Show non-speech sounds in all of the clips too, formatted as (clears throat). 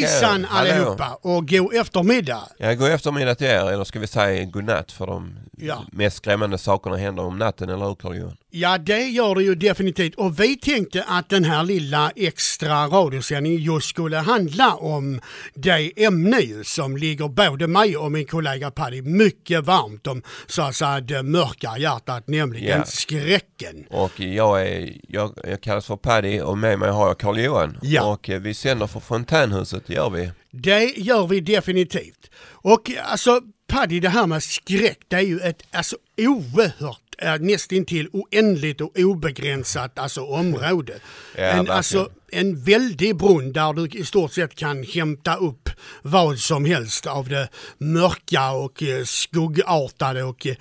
Hejsan hallå. allihopa och god eftermiddag. Ja, god eftermiddag till er, eller ska vi säga godnatt för de Ja. mest skrämmande sakerna händer om natten, eller hur Carl-Johan? Ja, det gör det ju definitivt. Och vi tänkte att den här lilla extra radiosändningen just skulle handla om det ämne ju som ligger både mig och min kollega Paddy mycket varmt om så att säga det mörka hjärtat, nämligen Ja. skräcken. Och jag, är, jag, jag kallas för Paddy och med mig har jag Carl-Johan. Ja. Och eh, vi sänder för Fontänhuset, gör vi. Det gör vi definitivt. Och alltså Paddy, det här med skräck, det är ju ett alltså, oerhört eh, nästintill oändligt och obegränsat alltså, område. Ja, en, verkligen. alltså, en väldig brunn där du i stort sett kan hämta upp vad som helst av det mörka och eh, skuggartade och eh,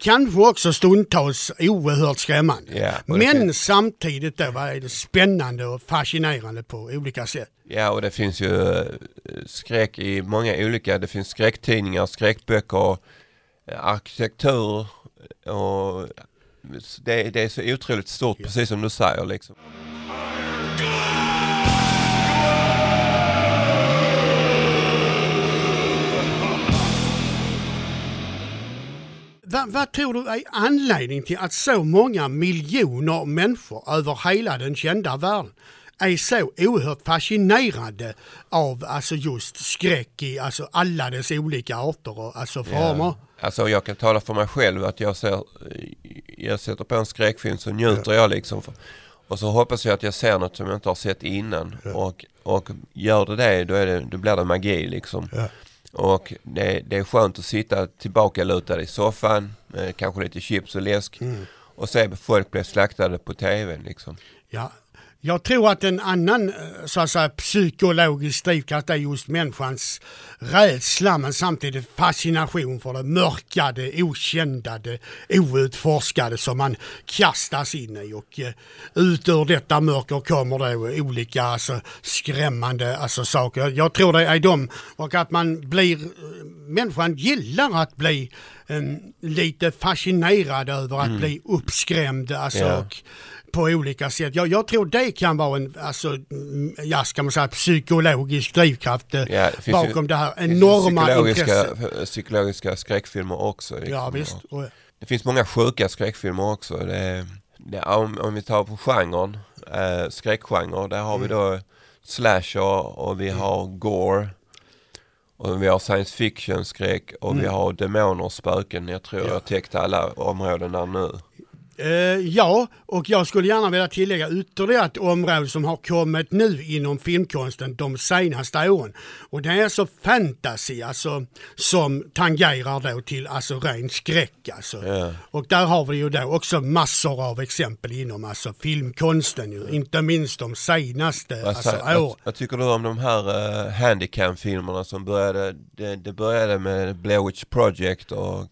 kanske också stundtals oerhört skrämmande. Ja, Men samtidigt då vad är det spännande och fascinerande på olika sätt. Ja, och det finns ju eh, skräck i många olika, det finns skräcktidningar, skräckböcker, arkitektur och det, det är så otroligt stort, precis som du säger liksom. Vad, vad tror du är anledningen till att så många miljoner människor över hela den kända världen är så oerhört fascinerade av alltså just skräck i alltså alla dess olika arter och alltså former? Ja. Alltså jag kan tala för mig själv att jag ser, jag sätter på en skräckfilm så njuter jag liksom. För, och så hoppas jag att jag ser något som jag inte har sett innan. Och, och gör det det, då, är det, då blir det magi liksom. Ja. Och det, det är skönt att sitta tillbaka lutad i soffan, med kanske lite chips och läsk. Och se folk bli slaktade på tvn liksom. Ja. Jag tror att en annan eh, så att säga, psykologisk drivkraft är just människans rädsla men samtidigt fascination för det mörka, det okända, det outforskade som man kastas in i. Och eh, ut ur detta mörker kommer då olika alltså, skrämmande alltså, saker. Jag tror det är de och att man blir, eh, människan gillar att bli eh, lite fascinerad över att bli uppskrämd. Alltså, Ja. och, på olika sätt. Jag, jag tror det kan vara en, alltså, mm, ja, ska man säga, psykologisk drivkraft eh, Ja, det finns ju- bakom det här enorma psykologiska, intresset. psykologiska skräckfilmer också. Liksom. Ja visst. Och, Det finns många sjuka skräckfilmer också. Det, det, om, om vi tar på genren, eh, skräckgenre, där har vi då slasher och vi har gore. Och vi har science fiction skräck och vi har demoner och spöken. Jag tror jag täckte alla områden där nu. Eh, ja, och jag skulle gärna vilja tillägga ytterligare ett område som har kommit nu inom filmkonsten de senaste åren. Och det är alltså fantasy, alltså som tangerar då till alltså ren skräck alltså. Ja. Och där har vi ju då också massor av exempel inom alltså filmkonsten ju, inte minst de senaste Vad, alltså, åren. vad tycker du om de här uh, handicam-filmerna som började, det, det började med Blair Witch Project och,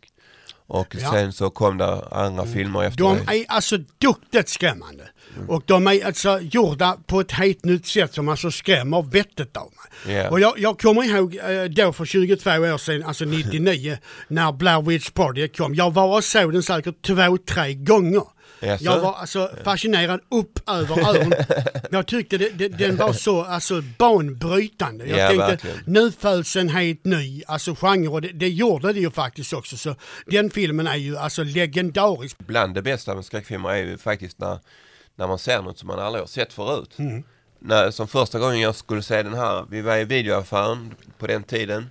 och Ja. sen så kom det andra filmer efter De det. är alltså duktigt skrämmande. Och de är alltså gjorda på ett helt nytt sätt som alltså skrämmer vettet av mig. Ja. Och jag, jag kommer ihåg eh, då för 22 år sedan, alltså (laughs) 99, när Blair Witch Project kom. Jag var och såg den säkert två, tre gånger. Jaså? Jag var alltså fascinerad upp över öronen. (laughs) Jag tyckte det, det, den var så alltså, banbrytande. Jag Ja, tänkte verkligen. nu föds en helt ny alltså, genre och det, det gjorde det ju faktiskt också. Så den filmen är ju alltså legendarisk. Bland det bästa med skräckfilmer är ju faktiskt när, när man ser något som man aldrig har sett förut. Mm. När, som första gången jag skulle se den här, vi var i videoaffären på den tiden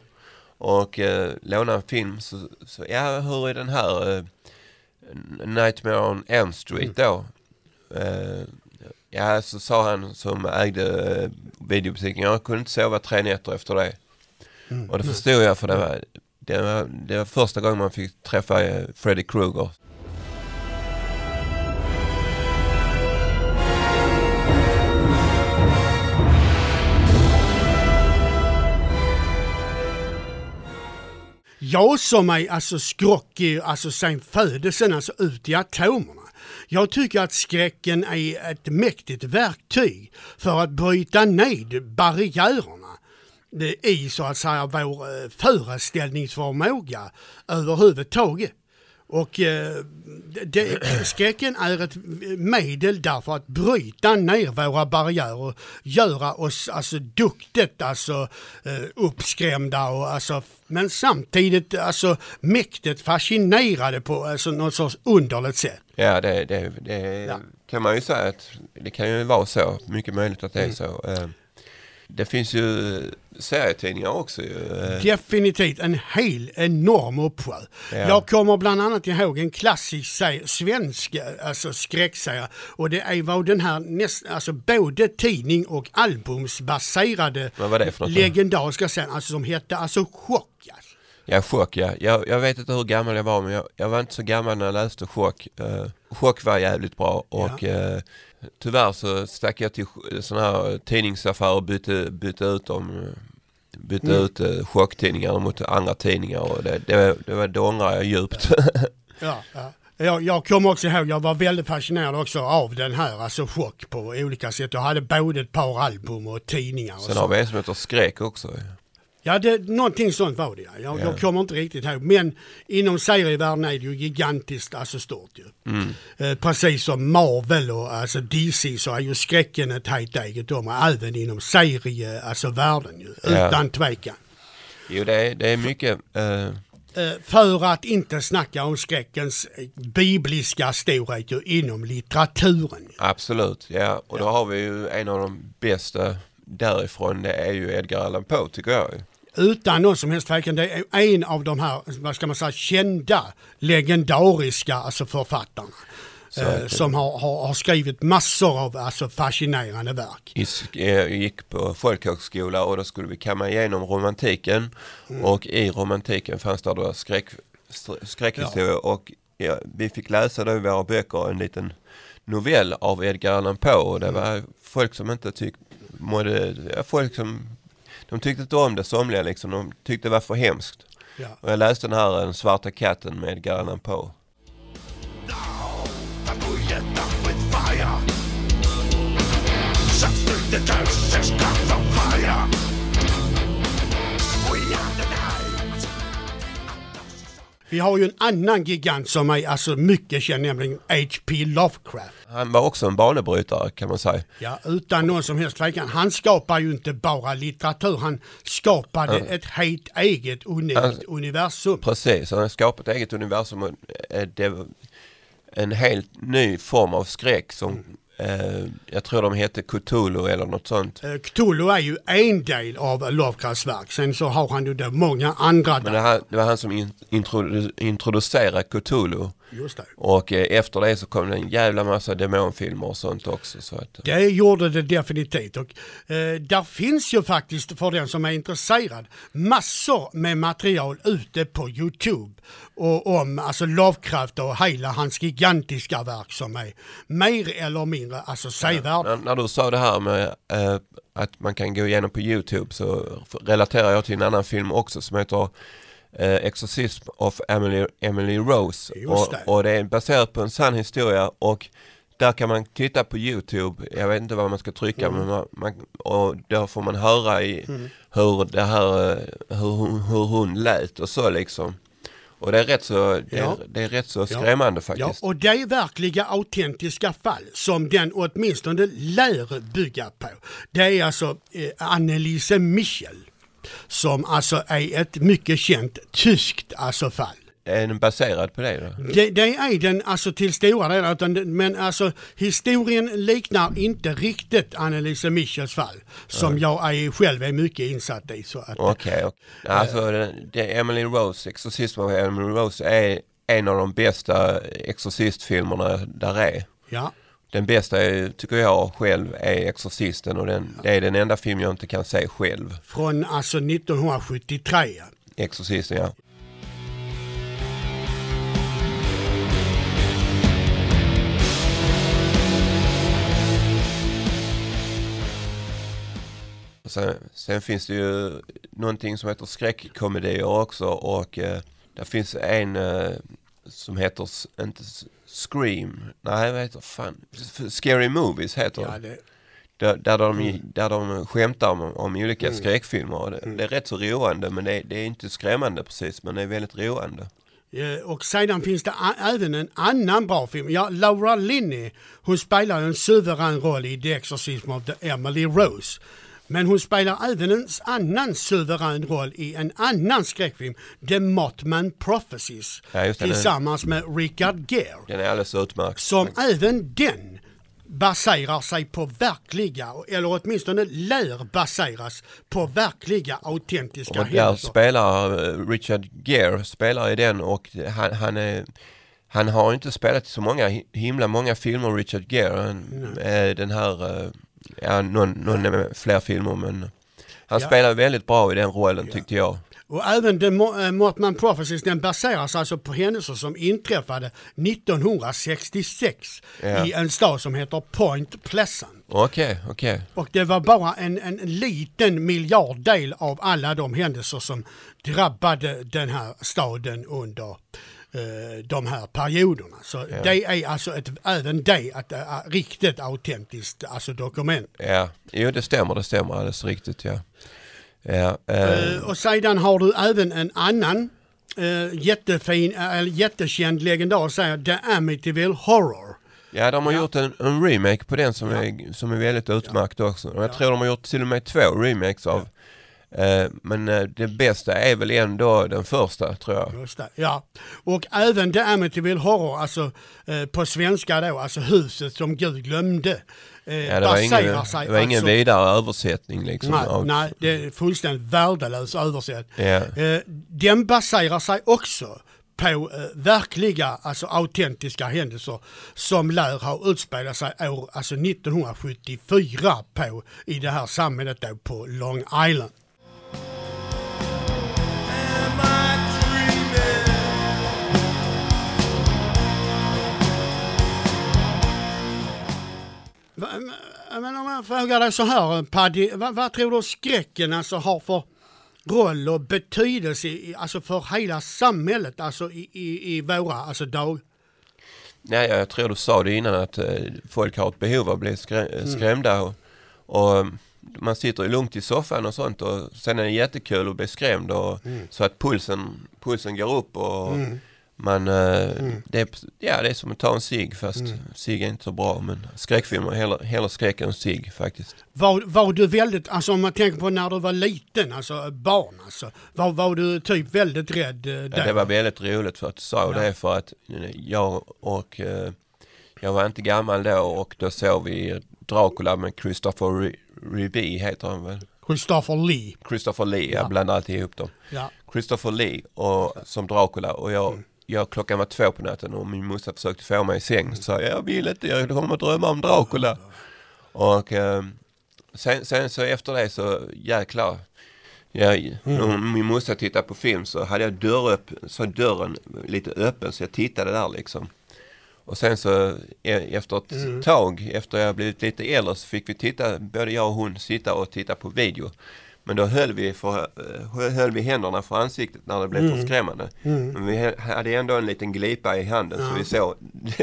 och eh, lånade en film. Så, så, ja, hur är den här eh, Nightmare on Elm Street då? Eh, ja, så sa han som ägde eh, videobutiken, jag kunde inte sova tre nätter efter det. Och det förstod jag för det var, det var, det var första gången man fick träffa eh, Freddy Krueger. Jag som är alltså skrockig alltså sen födelsen, alltså ut i atomerna. Jag tycker att skräcken är ett mäktigt verktyg för att bryta ned barriärerna i så att säga vår eh, föreställningsförmåga överhuvudtaget. Och eh, det, skräcken är ett medel därför att bryta ner våra barriärer och göra oss alltså duktigt, alltså eh, uppskrämda och alltså men samtidigt alltså mäktigt fascinerade på alltså, något sorts underligt sätt. Ja, det, det, det ja. kan man ju säga att det kan ju vara så. Mycket möjligt att det är mm. så. Eh, det finns ju serietidningar också ju. Definitivt en hel enorm uppsjö. Ja. Jag kommer bland annat ihåg en klassisk svensk alltså skräckserie och det är vad den här näst, alltså både tidning och albumsbaserade legendariska serien, alltså som hette alltså Chock. Ja, Chock ja. Jag, jag vet inte hur gammal jag var men jag, jag var inte så gammal när jag läste Chock. Uh, chock var jävligt bra och ja. uh, tyvärr så stack jag till sådana här tidningsaffärer och bytte, bytte ut dem. Bytte mm. ut uh, chocktidningar mot andra tidningar och det, det, det, var, det ångrar jag djupt. ja, ja. Jag, jag kommer också ihåg, jag var väldigt fascinerad också av den här, alltså chock på olika sätt. Jag hade både ett par album och tidningar. Och Sen har vi en som heter Skräck också. Ja, det, någonting sånt var det ja. Jag, ja. jag kommer inte riktigt ihåg. Men inom serievärlden är det ju gigantiskt alltså stort ju. Mm. Eh, precis som Marvel och alltså DC så är ju skräcken ett helt eget område. Även inom serie, alltså världen ju. Ja. Utan tvekan. Jo, det är, det är mycket. Uh... För att inte snacka om skräckens bibliska storhet inom litteraturen. Absolut, ja. Och då har vi ju en av de bästa därifrån. Det är ju Edgar Allan Poe tycker jag utan någon som helst tvekan, det är en av de här, vad ska man säga, kända, legendariska alltså författarna. Eh, som har, har, har, skrivit massor av alltså, fascinerande verk. Jag gick på folkhögskola och då skulle vi kamma igenom romantiken mm. och i romantiken fanns det då skräck, skräckhistoria ja. och ja, vi fick läsa då i våra böcker en liten novell av Edgar Allan Poe och det mm. var folk som inte tyckte, mådde, folk som de tyckte inte om det somliga liksom. De tyckte det var för hemskt. Ja. Och jag läste den här Den svarta katten med Garland Poe. Vi har ju en annan gigant som är alltså mycket känd, nämligen H.P. Lovecraft. Han var också en banebrytare kan man säga. Ja, utan någon som helst tvekan. Han skapar ju inte bara litteratur, han skapade mm. ett helt eget unikt han, universum. Precis, han har skapat ett eget universum och eh, det en helt ny form av skräck som mm. Eh, jag tror de heter Cthulhu eller något sånt. Eh, Cthulhu är ju en del av Lovecrafts verk. Sen så har han ju det många andra. Men det, här, det var han som in, introdu, introducerade Cthulhu. Just det. Och eh, efter det så kom det en jävla massa demonfilmer och sånt också. Så att, det gjorde det definitivt. Och, eh, där finns ju faktiskt, för den som är intresserad, massor med material ute på Youtube. Och om alltså Lovecraft och hela hans gigantiska verk som är mer eller mindre alltså sevärda. Ja, när du sa det här med eh, att man kan gå igenom på Youtube så relaterar jag till en annan film också som heter eh, Exorcism of Emily, Emily Rose. Och, och, det är baserat på en sann historia och där kan man titta på Youtube, jag vet inte vad man ska trycka mm. men man, man, och där får man höra i mm. hur det här, eh, hur, hur hon lät och så liksom. Och det är rätt så, det, ja. är, det är rätt så skrämmande ja. faktiskt. Ja, och det är verkliga autentiska fall som den åtminstone lär bygga på. Det är alltså eh, Annelise Michel som alltså är ett mycket känt tyskt alltså fall. Är den baserad på det då? Det, det är den alltså till stora delar, men alltså historien liknar inte riktigt Annelise Michels fall som mm. jag är, själv är mycket insatt i. Okej, okay, okay. alltså äh, det, Emily Rose, Exorcism av Emily Rose är en av de bästa exorcistfilmerna där är. Ja. Den bästa tycker jag själv är Exorcisten och den, det är den enda film jag inte kan se själv. Från alltså 1973? Exorcisten ja. Sen, sen, finns det ju någonting som heter skräckkomedier också och eh, där finns en eh, som heter, inte Scream, nej vad heter fan, Scary Movies heter ja, det. Där, där, de, mm. där de skämtar om, om olika mm. skräckfilmer. Det, mm. det, är rätt så roande men det, det, är inte skrämmande precis men det är väldigt roande. Och sedan finns det även en annan bra film. Ja, Laura Linney, hon spelar en suverän roll i The Exorcism of the Emily Rose. Men hon spelar även en annan suverän roll i en annan skräckfilm, The Mothman Prophecies, Ja, tillsammans med Richard Gere. Den är alldeles utmärkt. Som även den baserar sig på verkliga, eller åtminstone lär baseras på verkliga autentiska Och där händelser. spelar eh, Richard Gere spelar i den och han, han, är, han har inte spelat så många hi- himla många filmer Richard Gere. Den här, eh, ja någon, någon med fler filmer men han Ja. spelar väldigt bra i den rollen tyckte jag. Och även The Mo- eh, Prophecies den baseras alltså på händelser som inträffade 1966 Ja. i en stad som heter Point Pleasant. Okej, okej. Och det var bara en, en liten miljarddel av alla de händelser som drabbade den här staden under de här perioderna. Så det är alltså ett, även det ett, äh, riktigt autentiskt alltså dokument. Ja, jo det stämmer, det stämmer alldeles riktigt ja. Ja, eh, Eh, och sedan har du även en annan eh, jättefin, eh, eller jättekänd legendar säger The Amityville Horror. ja de har ja. gjort en, en remake på den som, är, som är väldigt utmärkt också. Och jag tror de har gjort till och med två remakes av. Eh, men eh, det bästa är väl ändå den första tror jag. Just det, ja. Och även The Amityville Horror, alltså eh, på svenska då, alltså huset som Gud glömde. Eh, Ja, det var ingen, sig det var ingen alltså, vidare översättning liksom. Nej, av- nej, det är fullständigt värdelös översätt. Ja. Eh, den baserar sig också på eh, verkliga, alltså autentiska händelser som lär ha utspelat sig år alltså 1974 på, i det här samhället då på Long Island. Men- om jag frågar dig så här Paddy, vad, vad tror du skräcken alltså har för roll och betydelse i, alltså för hela samhället, alltså i, i, i våra alltså dag? Nej, jag tror du sa det innan att eh, folk har ett behov av att bli skrä- Mm. skrämda. Och, och eh, man sitter ju lugnt i soffan och sånt och sen är det jättekul att bli skrämd och, Mm. så att pulsen, pulsen går upp och man, eh, Mm. det, är, ja, det är som att ta en cigg fast cigg är inte så bra men skräckfilmer hellre, hellre skräck än cigg faktiskt. Var, var du väldigt, alltså om man tänker på när du var liten, alltså barn alltså, var, var du typ väldigt rädd eh, Ja, det var väldigt roligt för att du sa Ja. det för att eh, jag och eh, jag var inte gammal då och då såg vi Dracula med Christopher Re- Reeve heter han väl? Christopher Lee. Christopher Lee, Ja. jag blandar alltid ihop dem. Ja. Christopher Lee och, som Dracula och jag, jag klockan var två på natten och min morsa försökte få mig i säng så sa jag, jag vill inte, jag kommer att drömma om Dracula. Och eh, sen, sen så efter det så jäklar, jag, när min morsa tittade på film så hade jag dörr upp, så dörren lite öppen så jag tittade där liksom. Och sen så e- efter ett tag, efter jag blivit lite äldre så fick vi titta, både jag och hon sitta och titta på video. Men då höll vi, för, eh, höll vi händerna för ansiktet när det blev för skrämmande. Men vi hade ändå en liten glipa i handen så vi såg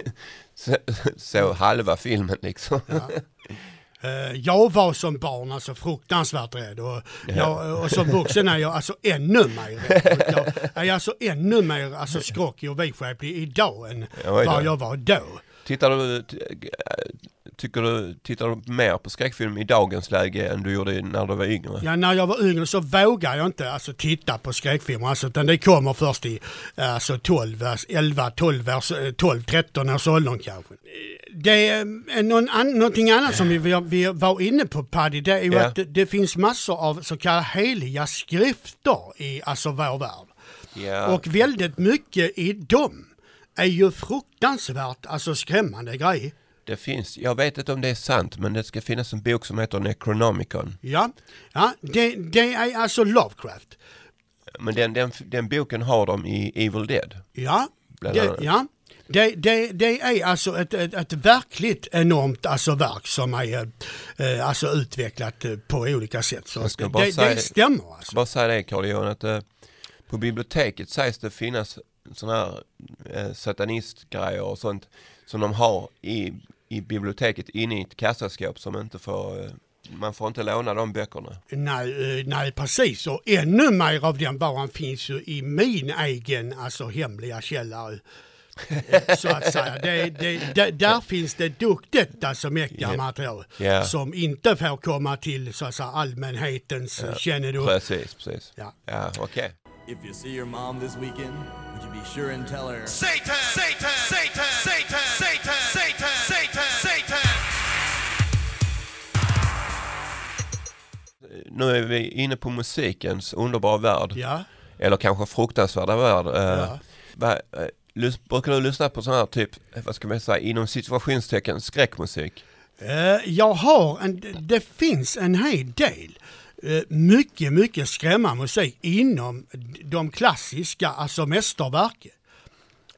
(laughs) så, så halva filmen liksom. Eh, Jag var som barn alltså fruktansvärt rädd och, jag, och som vuxen är jag alltså ännu mer rädd. Jag är alltså ännu mer alltså skrockig och vidskeplig idag än Ja, vad jag var då. Tittar du, tycker du, tittar du mer på skräckfilm i dagens läge än du gjorde när du var yngre? Ja, när jag var yngre så vågade jag inte alltså, titta på skräckfilmer, alltså, utan det kommer först i alltså, 12, vers- 11, 12, vers, eh, 12, 13 års åldern kanske. Det är någon an, någonting annat som vi, vi, var inne på Paddy, det är ju Ja. att det, det finns massor av så kallade heliga skrifter i alltså, vår värld. Ja, Och väldigt mycket i dem är ju fruktansvärt alltså, skrämmande grejer. Det finns, jag vet inte om det är sant, men det ska finnas en bok som heter Necronomicon. Ja, ja det, det är alltså Lovecraft. Men den, den, den boken har de i Evil Dead. Ja, det, ja. Det, det, det är alltså ett, ett, ett verkligt enormt alltså verk som är eh, alltså utvecklat eh, på olika sätt. Så det, säga- det stämmer alltså. Bara säga det Carl Johan, att eh, på biblioteket sägs det finnas sådana här eh, satanistgrejer och sånt som de har i, i biblioteket inne i ett kassaskåp som inte får, eh, man får inte låna de böckerna. Nej, eh, nej, precis. Och ännu mer av den varan finns ju i min egen alltså, hemliga källare. Eh, Så att säga. Det, det, det, där finns det duktigt alltså mäktiga Ja. material Ja. som inte får komma till så att säga, allmänhetens ja. kännedom. Precis, precis. Ja. Ja, okej. If you see your mom this weekend, would you be sure and tell her? Satan! Satan! Satan! Satan! Satan! Nu är vi inne på musikens underbara värld. Ja, Eller kanske fruktansvärda värld. Eh, Ja. vad, eh, brukar du lyssna på sån här typ, vad ska man säga, inom situationstecken skräckmusik? Eh, jag har en, det finns en hel del mycket, mycket skrämmande musik inom de klassiska, alltså mästerverken.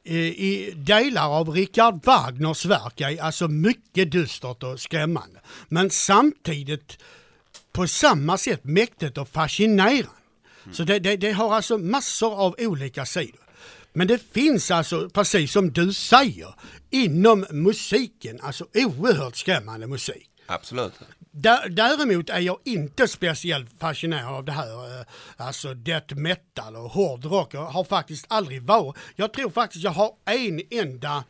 I delar av Richard Wagners verk är alltså mycket dystert och skrämmande. Men samtidigt på samma sätt mäktigt och fascinerande. Så det, det, det har alltså massor av olika sidor. Men det finns alltså, precis som du säger, inom musiken, alltså oerhört skrämmande musik. Absolut. Dä- Däremot är jag inte speciellt fascinerad av det här, eh, alltså death metal och hårdrock. Jag har faktiskt aldrig varit, jag tror faktiskt jag har en enda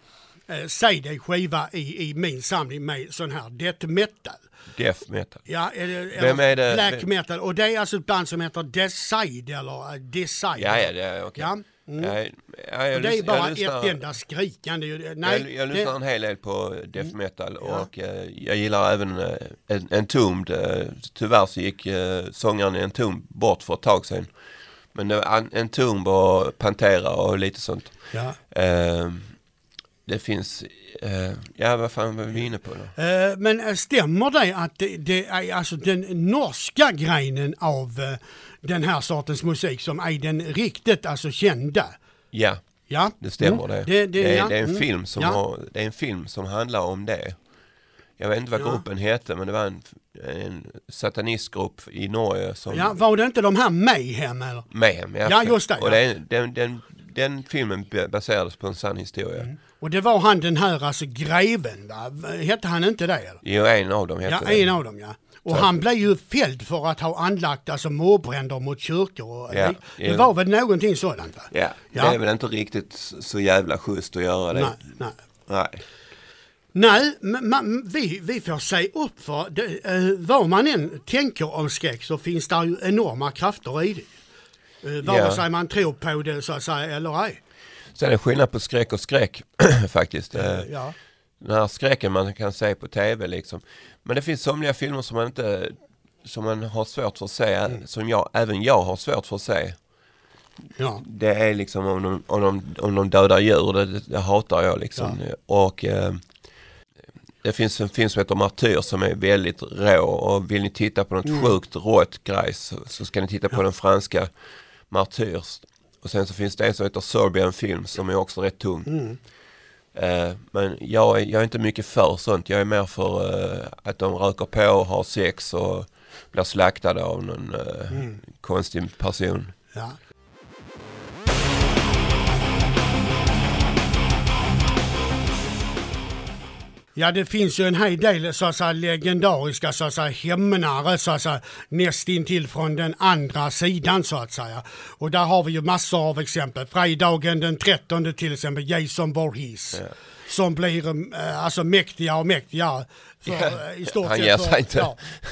eh, CD-skiva i, i min samling med sån här death metal. Death metal. Ja, eller, Vem är det? Black metal. Och det är alltså ett band som heter Decide eller eh, Decide. Ja, ja, det är okej. Ja, mm. Ja, ja, jag Och det är bara jag lyssnar- ett enda skrikande. Nej, jag, jag lyssnar det, en hel del på death metal Ja. och eh, jag gillar även uh, en. Uh, tyvärr så gick uh, sångaren Entombed bort för ett tag sedan. Men det var en- Entombed och Pantera och lite sånt. ja. Det finns, eh, ja vad fan var vi inne på då? Eh, Men eh, stämmer det att det, det är alltså den norska grenen av eh, den här sortens musik som är den riktigt alltså kända? Ja, Ja, det stämmer Mm. det. Det, Det, är, ja, det är en mm. film som ja. har, det är en film som handlar om det. Jag vet inte vad Ja. gruppen hette men det var en, en satanistgrupp i Norge som Ja, var det inte de här Mayhem eller? Mayhem. Ja, precis. just det, Och ja. den, den, den, den filmen baserades på en sann historia. Mm. Och det var han den här alltså greven va? Hette han inte det eller? Jo, en av dem hette Ja, det. en av dem ja. Och Så- han blev ju fälld för att ha anlagt alltså mordbränder mot kyrkor. Och Ja, det, det var väl någonting sådant va? Ja, Ja. det är väl inte riktigt så jävla schysst att göra det. Nej, nej. Nej. Nej, men man, vi, vi får se upp för det, eh, vad man än tänker om skräck så finns det ju enorma krafter i det. Eh, vare Ja. sig man tror på det så att säga eller ej. Sen är det skillnad på skräck och skräck (clears throat) faktiskt. Eh, Ja. Den här skräcken man kan se på tv liksom. Men det finns somliga filmer som man inte som man har svårt för att se, Mm. som jag, även jag har svårt för att se. Ja. Det är liksom om de, om de, om de dödar djur, det, det hatar jag liksom. Och eh, det finns en film som heter Martyr som är väldigt rå och vill ni titta på något Mm. sjukt rått grejs så, så ska ni titta på den franska Martyrs. Och sen så finns det en som heter Serbian Film som är också rätt tung. Mm. Eh, men jag, är- jag är inte mycket för sånt. Jag är mer för eh, att de röker på och har sex och blir slaktade av någon eh, Mm. konstig person. Ja. Ja, det finns ju en hel del så att säga, legendariska så att säga, hämnare så att säga, nästintill från den andra sidan så att säga. Och där har vi ju massor av exempel. Fredagen den 13 till exempel, Jason Voorhees. Som blir eh, alltså mäktigare och mäktigare. För, eh, i stort Han ger sig inte. Ja, (laughs)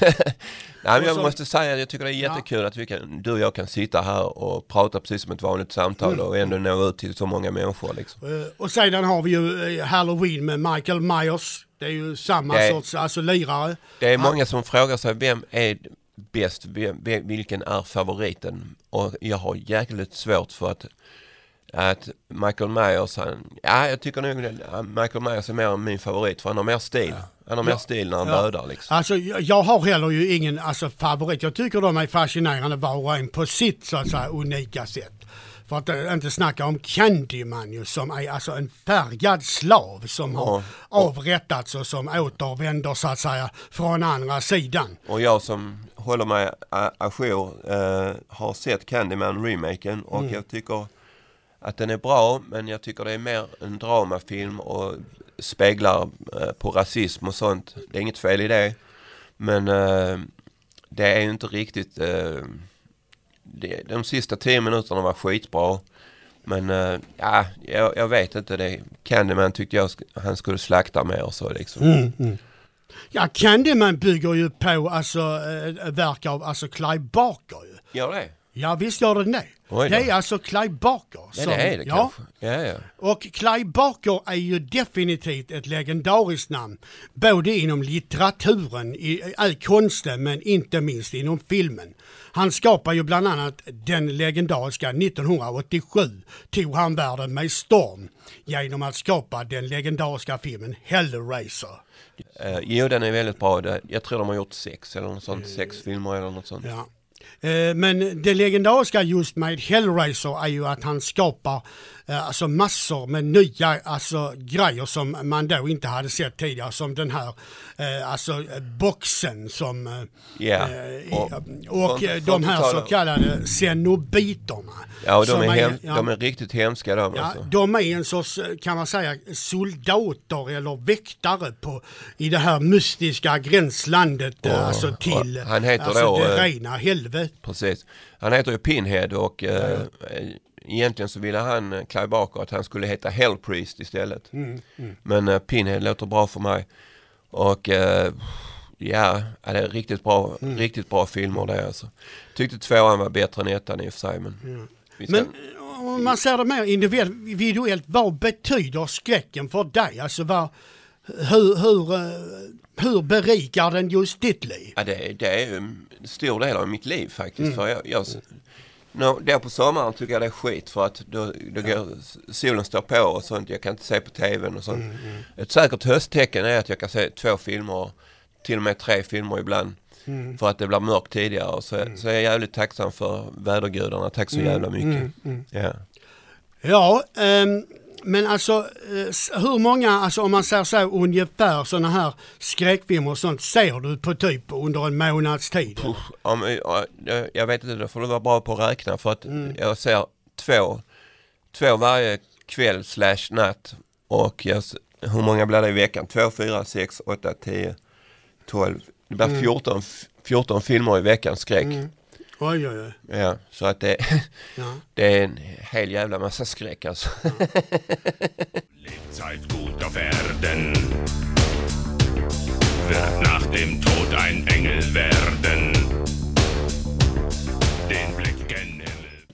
Nej, men jag så- måste säga att jag tycker det är jättekul att vi kan, du och jag kan sitta här och prata precis som ett vanligt samtal Mm. och ändå nå ut till så många människor. Liksom. Eh, Och sedan har vi ju eh, Halloween med Michael Myers. Det är ju samma är- sorts alltså, lirare. Det är många som frågar sig vem är bäst, vem- vilken är favoriten? Och jag har jäkligt svårt för att, att Michael Myers, han, ja jag tycker nog att Michael Myers är mer min favorit för han har mer stil. Han har mer Ja. stil när han Ja. dödar liksom. Alltså, jag har heller ju ingen alltså, favorit. Jag tycker de är fascinerande var och en på sitt så att säga, unika sätt. För att eh, inte snacka om Candyman ju, som är alltså en färgad slav som har Ja. avrättats och som återvänder så att säga från andra sidan. Och jag som håller mig ajour eh, har sett Candyman-remaken och Mm. jag tycker att den är bra men jag tycker det är mer en dramafilm och speglar eh, på rasism och sånt. Det är inget fel i det. Men eh, det är ju inte riktigt... Eh, det, de sista tio minuterna var skitbra. Men eh, ja, jag, jag vet inte. Det, Candyman tyckte jag han skulle slakta mer och så liksom. Mm, mm. Ja, Candyman bygger ju på alltså, äh, verk av alltså Clive Barker ju. Gör det? Ja visst gör den det. Det är alltså Clive Barker. Ja, det är det ja, kanske. Ja, ja. Och Clive Barker är ju definitivt ett legendariskt namn. Både inom litteraturen, i, i konsten men inte minst inom filmen. Han skapar ju bland annat den legendariska 1987 tog han världen med storm genom att skapa den legendariska filmen Hellraiser. Eh, jo, den är väldigt bra. Jag tror de har gjort sex eller något sånt. Sex filmer eller något sånt. Ja. Eh, Men det legendariska just med Hellraiser är ju att han skapar eh, alltså massor med nya alltså, grejer som man då inte hade sett tidigare. Som den här eh, alltså, boxen som i- Och- och, från de här så kallade cenobiterna. Ja, och de är, hem, ja, de är riktigt hemska de Ja, alltså. de är en sorts, kan man säga, soldater eller väktare på, i det här mystiska gränslandet Och- alltså till och han heter alltså, då, det rena helvetet. Precis. Han heter ju Pinhead och eh, egentligen så ville han, eh, Clive Barker, att han skulle heta Hellpriest istället. Mm, Men eh, Pinhead låter bra för mig. Och eh, ja, ja, det är riktigt bra, Mm. riktigt bra filmer det alltså. Tyckte tvåan var bättre än ettan i och för sig men. Ska, Men eh, om man ser det mer individuellt, vad betyder skräcken för dig? Alltså vad, hur, hur, eh, hur berikar den just ditt liv? ja, det, det är en stor del av mitt liv faktiskt. Mm. För jag, jag, no, då på sommaren tycker jag det är skit för att då, då går, solen står på och sånt. Jag kan inte se på tvn och sånt. Mm, Ett säkert hösttecken är att jag kan se två filmer, till och med tre filmer ibland. Mm. För att det blir mörkt tidigare. Så, så är jag jävligt tacksam för vädergudarna. Tack så Mm, jävla mycket. Ja. Ja, ehm, men alltså eh, hur många, alltså om man säger så ungefär sådana här skräckfilmer och sånt ser du på typ under en månads tid? om, ja, jag- jag vet inte, då får du vara bra på att räkna för att Mm. jag ser två, två varje kväll slash natt och jag, hur många blir det i veckan? Två, fyra, sex, åtta, tio, tolv. Det blir Mm. 14, f- 14 filmer i veckan skräck. Oj, oj, oj. Ja, så att det, (laughs) Ja. det är en hel jävla massa skräck alltså. Auf Erden. Wird nach dem Tod ein Engel werden. Den Blick.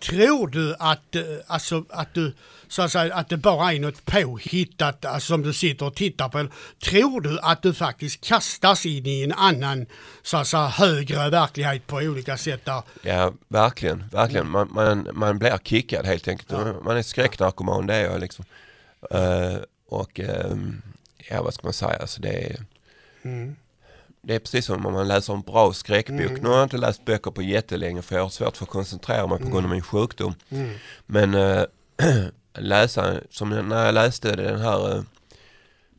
Tror du att, eh, alltså, att du, så att säga, att det bara är något påhittat alltså, som du sitter och tittar på? Eller tror du att du faktiskt kastas in i en annan, så att säga, högre verklighet på olika sätt där? Ja, verkligen, verkligen. Man, man, man blir kickad helt enkelt. Man är skräcknarkoman, det är jag liksom. Eh, och ehm, ja, vad ska man säga, alltså det är, det är precis som om man läser en bra skräckbok. Nu har jag inte läst böcker på jättelänge för jag har svårt för att koncentrera mig på grund av min sjukdom. Men äh, (clears throat) läsa, som när jag läste den här eh,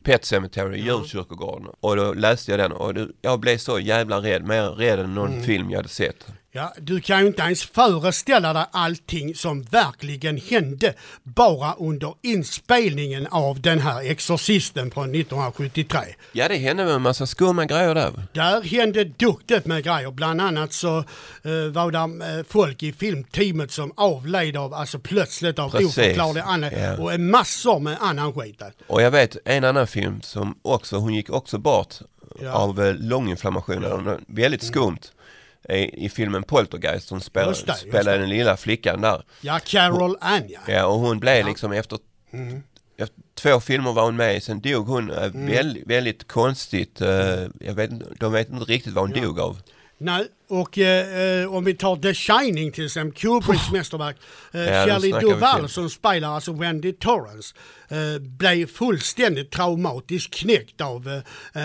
Pet Cemetery, djurkyrkogården. Och då läste jag den och det, jag blev så jävla rädd, mer rädd än någon film jag hade sett. Ja, du kan ju inte ens föreställa dig allting som verkligen hände bara under inspelningen av den här Exorcisten från 1973. Ja, det hände med en massa skumma grejer där. Där hände duktigt med grejer. Bland annat så eh, var det eh, folk i filmteamet som avled av, alltså plötsligt av oförklarlig annan Ja. och en massor med annan skit. Och jag vet en annan film som också, hon gick också bort Ja. Av eh, långinflammation. Väldigt skumt. I, I filmen Poltergeist, hon spelade, Just det, spelade den lilla flickan där. Ja, Carol Ann ja. Ja, och hon blev liksom efter, Mm. efter två filmer var hon med i, sen dog hon eh, Mm. väldigt, väldigt konstigt. eh, jag vet, de vet inte riktigt vad hon dog av. Nej, och eh, eh, om vi tar The Shining till exempel, Kubricks mästerverk. Eh, Ja, vi Duvall som spelar alltså Wendy Torrance eh, blev fullständigt traumatiskt knäckt av eh,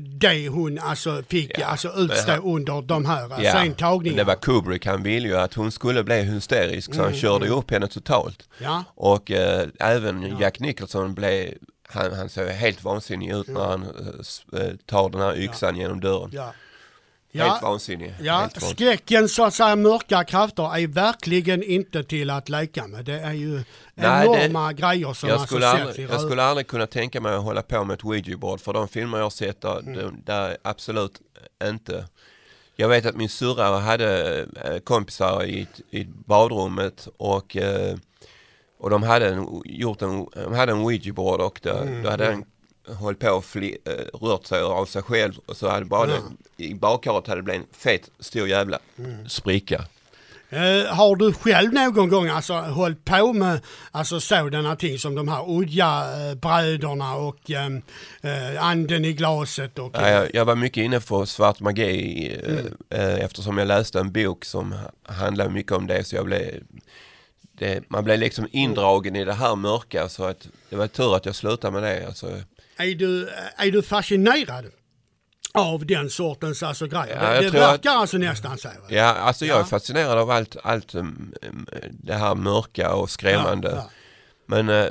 det hon alltså fick Ja, alltså utstå men under de här alltså, Ja, men intagningarna. det var Kubrick, han ville ju att hon skulle bli hysterisk så han Mm, körde upp henne totalt. Ja. Och eh, även Jack Nicholson blev, han, han såg helt vansinnig ut när han eh, tar den här yxan genom dörren. Ja. Helt vansinnig. Ja, Helt vansinnig. skräckens så att säga mörka krafter är verkligen inte till att leka med. Det är ju Nej, det- enorma grejer som Jag alltså skulle, aldrig, i jag skulle aldrig kunna tänka mig att hålla på med ett ouija-board för de filmer jag sett där, Mm. där absolut inte. Jag vet att min syrra hade eh, kompisar i, i badrummet och, eh, och de hade en, gjort en, de hade en ouija-board och då, Mm, då hade den hållit på och fli, eh, rört sig av sig själv och så hade bara det, i badkaret hade det blivit en fet stor jävla Mm. spricka. Eh, har du själv någon gång alltså hållit på med alltså sådana ting som de här Oja-bröderna och eh, eh, anden i glaset och... Ja, jag, jag var mycket inne på svart magi eh, Mm. eh, eftersom jag läste en bok som handlade mycket om det så jag blev det, man blev liksom indragen i det här mörka så att det var tur att jag slutade med det. Alltså, Är, du, är du fascinerad av den sortens alltså grejer? Ja, det jag det verkar alltså nästan så. ja, alltså jag är Ja. fascinerad av allt, allt um, um, det här mörka och skrämmande. Ja, ja. Men eh,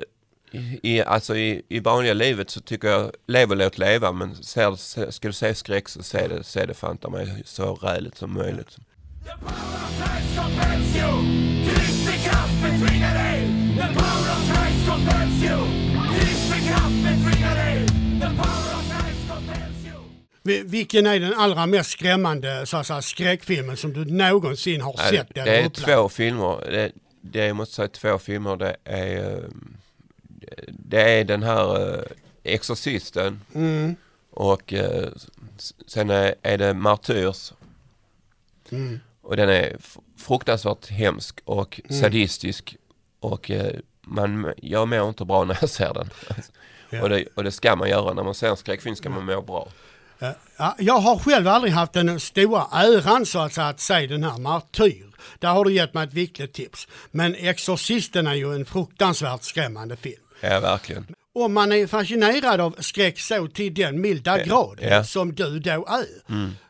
i, alltså i, i vanliga livet så tycker jag lev och låt leva men ser, se, ska du se skräck så se det, se det fanta mig så räligt som möjligt. Vi- Vilken är den allra mest skrämmande så att säga, skräckfilmen som du någonsin har Nej, sett det eller är upplevt? två filmer. Det, det är, jag måste säga två filmer. Det är, eh, det är den här eh, Exorcisten Mm. och eh, sen är, är det Martyrs. Mm. Och den är fruktansvärt hemsk och sadistisk och man, jag mår inte bra när jag ser den. Ja. Och, det, och det ska man göra. När man ser en skräckfilm ska man må bra. Ja, jag har själv aldrig haft den stora äran så att säga att se den här Martyr. Där har du gett mig ett viktigt tips. Men Exorcisten är ju en fruktansvärt skrämmande film. Ja, verkligen. Om man är fascinerad av skräck så till den milda grad ja. som du då är.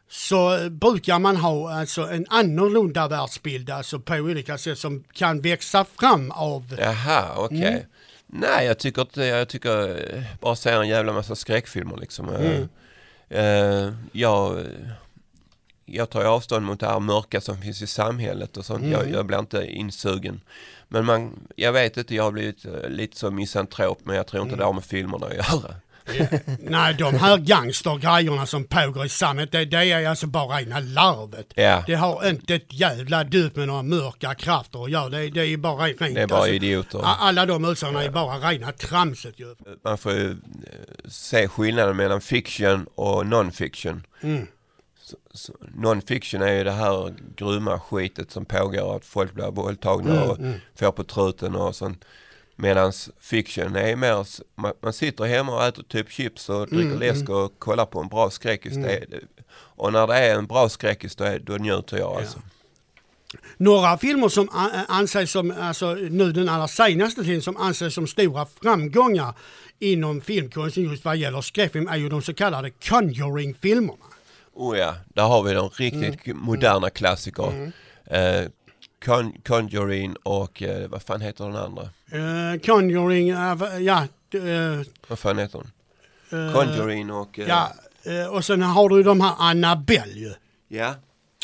Så brukar man ha alltså en annorlunda världsbild alltså på olika sätt som kan växa fram av... Jaha, okej. Mm. Nej, jag tycker inte, jag tycker eh, bara se en jävla massa skräckfilmer liksom. Eh, Mm. Eh, jag, jag tar avstånd mot det här mörka som finns i samhället och sånt. Mm. Jag, jag blir inte insugen. Men man, jag vet inte, jag har blivit eh, lite så misantrop men jag tror inte Mm. det har med filmerna att göra. Nej, de här gangstergrejerna som pågår i samhället, det, det är alltså bara rena larvet. Ja. Det har inte ett jävla djup med några mörka krafter att göra. Det, det är bara rent Det är bara idioter. a- Alla de utseendena är bara rena tramset ju. Man får ju eh, se skillnaden mellan fiction och non-fiction. Mm. Non-fiction är ju det här grymma skitet som pågår att folk blir våldtagna och får på truten och sånt. Medan fiction är mer, man, man sitter hemma och äter typ chips och dricker läsk och kollar på en bra skräckis. Är- Och när det är en bra skräckis då, är, då njuter jag alltså. Några filmer som anses som, alltså nu den allra senaste tiden, som anses som stora framgångar inom filmkonsten just vad gäller skräckfilm är ju de så kallade Conjuring-filmerna. Oh ja, där har vi de riktigt moderna klassiker. Eh, Con, Conjuring och eh, vad fan heter den andra? Uh, Conjuring, uh, ja. Uh, Vad fan heter den? Conjuring och... ja och sen har du de här Annabelle ju. ja.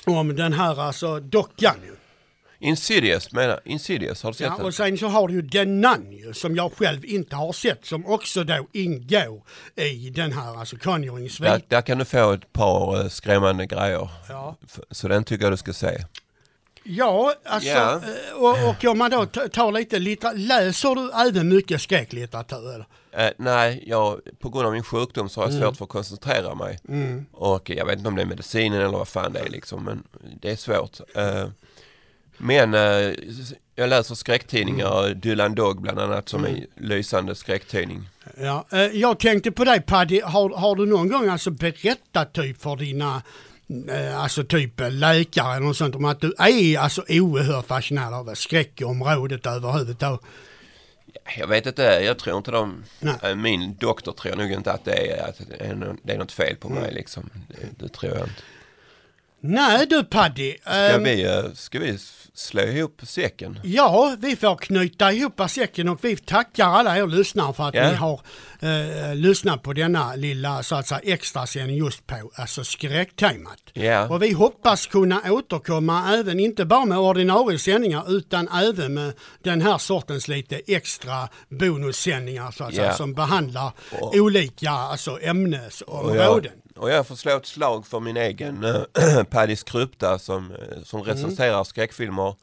Om den här alltså dockan ju. Insidious menar Insidious, har du sett Ja, den? och sen så har du ju The Nun ju, som jag själv inte har sett, som också då ingår i den här alltså conjuring Där, där kan du få ett par skrämmande grejer. Ja. Så den tycker jag du ska se. Ja, alltså, eh, Och, och om man då tar lite litteratur, läser du även mycket skräcklitteratur? Eh, nej, jag, på grund av min sjukdom så har Mm. jag svårt för att koncentrera mig. Och jag vet inte om det är medicinen eller vad fan det är liksom, men det är svårt. Eh, men eh, jag läser skräcktidningar, Mm. Dylan Dog bland annat som är en lysande skräcktidning. Ja, eh, jag tänkte på dig Paddy, har, har du någon gång alltså berättat typ för dina alltså typ eh, läkare eller något sånt om att du är alltså oerhört fascinerad av skräckområdet överhuvudtaget? Jag vet inte, jag tror inte de, Nej. eh, min doktor tror nog inte att det är, att det är, något fel på Mm. mig liksom. Det, det tror jag inte. Nej du Paddy. Ska ehm, vi, eh, ska vi slå ihop säcken? Ja, vi får knyta ihop säcken och vi tackar alla er lyssnare för att Ja. ni har eh, lyssnat på denna lilla så att säga extrasändning just på alltså skräcktemat. Ja. Och vi hoppas kunna återkomma även, inte bara med ordinarie sändningar utan även med den här sortens lite extra bonussändningar så att säga, Ja. som behandlar Och- olika alltså, Och jag, ämnesområden. Och jag får slå ett slag för min egen äh, (clears throat) Paddy Skrupta som, eh, som recenserar skräckfilmer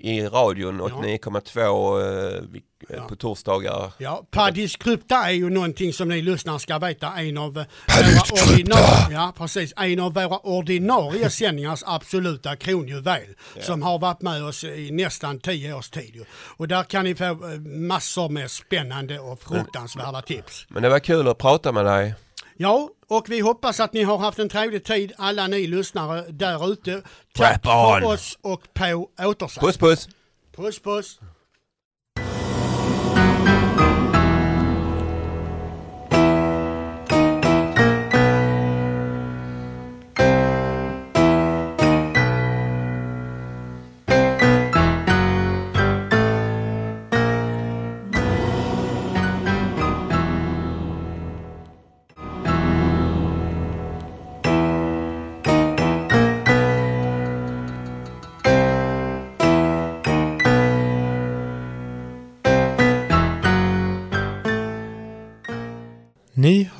i radion 89,2 eh, vi- eh, på torsdagar. Ja, Paddy Skrupta är ju någonting som ni lyssnare ska veta en av eh, våra ordinarie, ja, precis, en av våra ordinarie sändningars absoluta kronjuvel som har varit med oss i nästan tio års tid. Och där kan ni få eh, massor med spännande och fruktansvärda tips. Men det var kul att prata med dig. Ja, och vi hoppas att ni har haft en trevlig tid alla ni lyssnare där ute. Tack för oss och på återseende. Puss puss! puss. puss.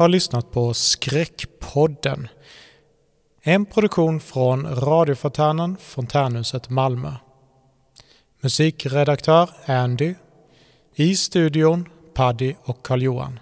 Har lyssnat på Skräckpodden. En produktion från radiofontänen Fontänhuset Malmö. Musikredaktör Andy. I studion Paddy och Karl-Johan.